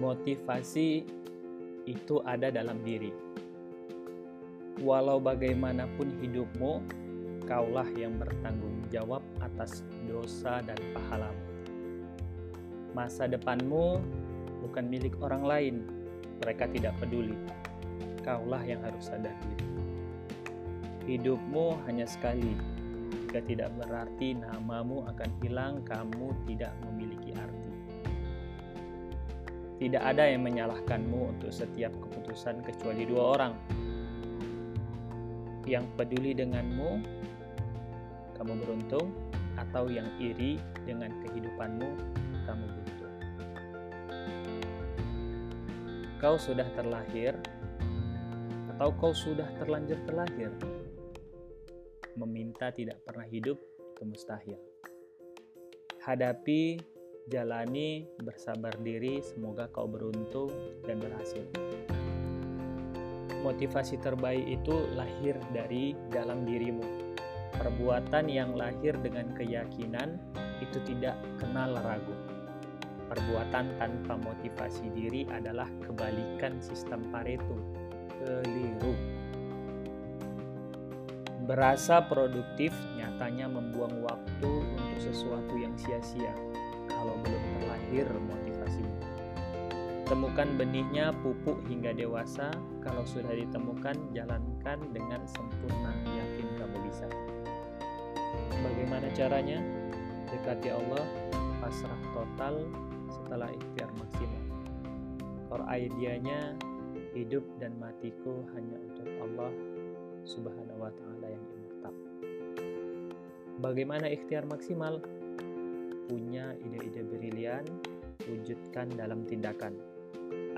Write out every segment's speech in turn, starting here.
Motivasi itu ada dalam diri. Walau bagaimanapun hidupmu, kaulah yang bertanggung jawab atas dosa dan pahalamu. Masa depanmu bukan milik orang lain, mereka tidak peduli. Kaulah yang harus sadar diri. Hidupmu hanya sekali, jika tidak berarti namamu akan hilang, kamu tidak memiliki arti. Tidak ada yang menyalahkanmu untuk setiap keputusan kecuali dua orang. Yang peduli denganmu, kamu beruntung, atau yang iri dengan kehidupanmu, kamu beruntung. Kau sudah terlahir, atau kau sudah terlanjur terlahir. Meminta tidak pernah hidup itu mustahil. Hadapi jalani, bersabar diri, semoga kau beruntung dan berhasil. Motivasi terbaik itu lahir dari dalam dirimu. Perbuatan yang lahir dengan keyakinan itu tidak kenal ragu. Perbuatan tanpa motivasi diri adalah kebalikan sistem Pareto. Keliru. Berasa produktif nyatanya membuang waktu untuk sesuatu yang sia-sia kalau belum terlahir motivasimu. Temukan benihnya pupuk hingga dewasa. Kalau sudah ditemukan, jalankan dengan sempurna. Yakin kamu bisa. Bagaimana caranya? Dekati Allah, pasrah total setelah ikhtiar maksimal. Core idenya hidup dan matiku hanya untuk Allah Subhanahu wa taala yang immortal. Bagaimana ikhtiar maksimal? Punya ide-ide brilian, wujudkan dalam tindakan.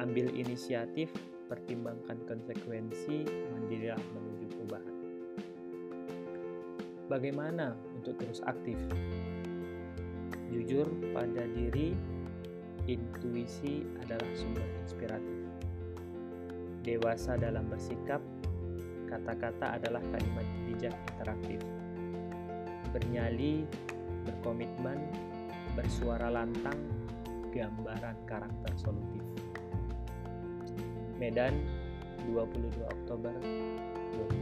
Ambil inisiatif, pertimbangkan konsekuensi, mandirilah menuju perubahan. Bagaimana untuk terus aktif? Jujur pada diri, intuisi adalah sumber inspiratif. Dewasa dalam bersikap, kata-kata adalah kalimat bijak interaktif. Bernyali, berkomitmen, bersuara lantang, gambaran karakter solutif. Medan, 22 Oktober 2015.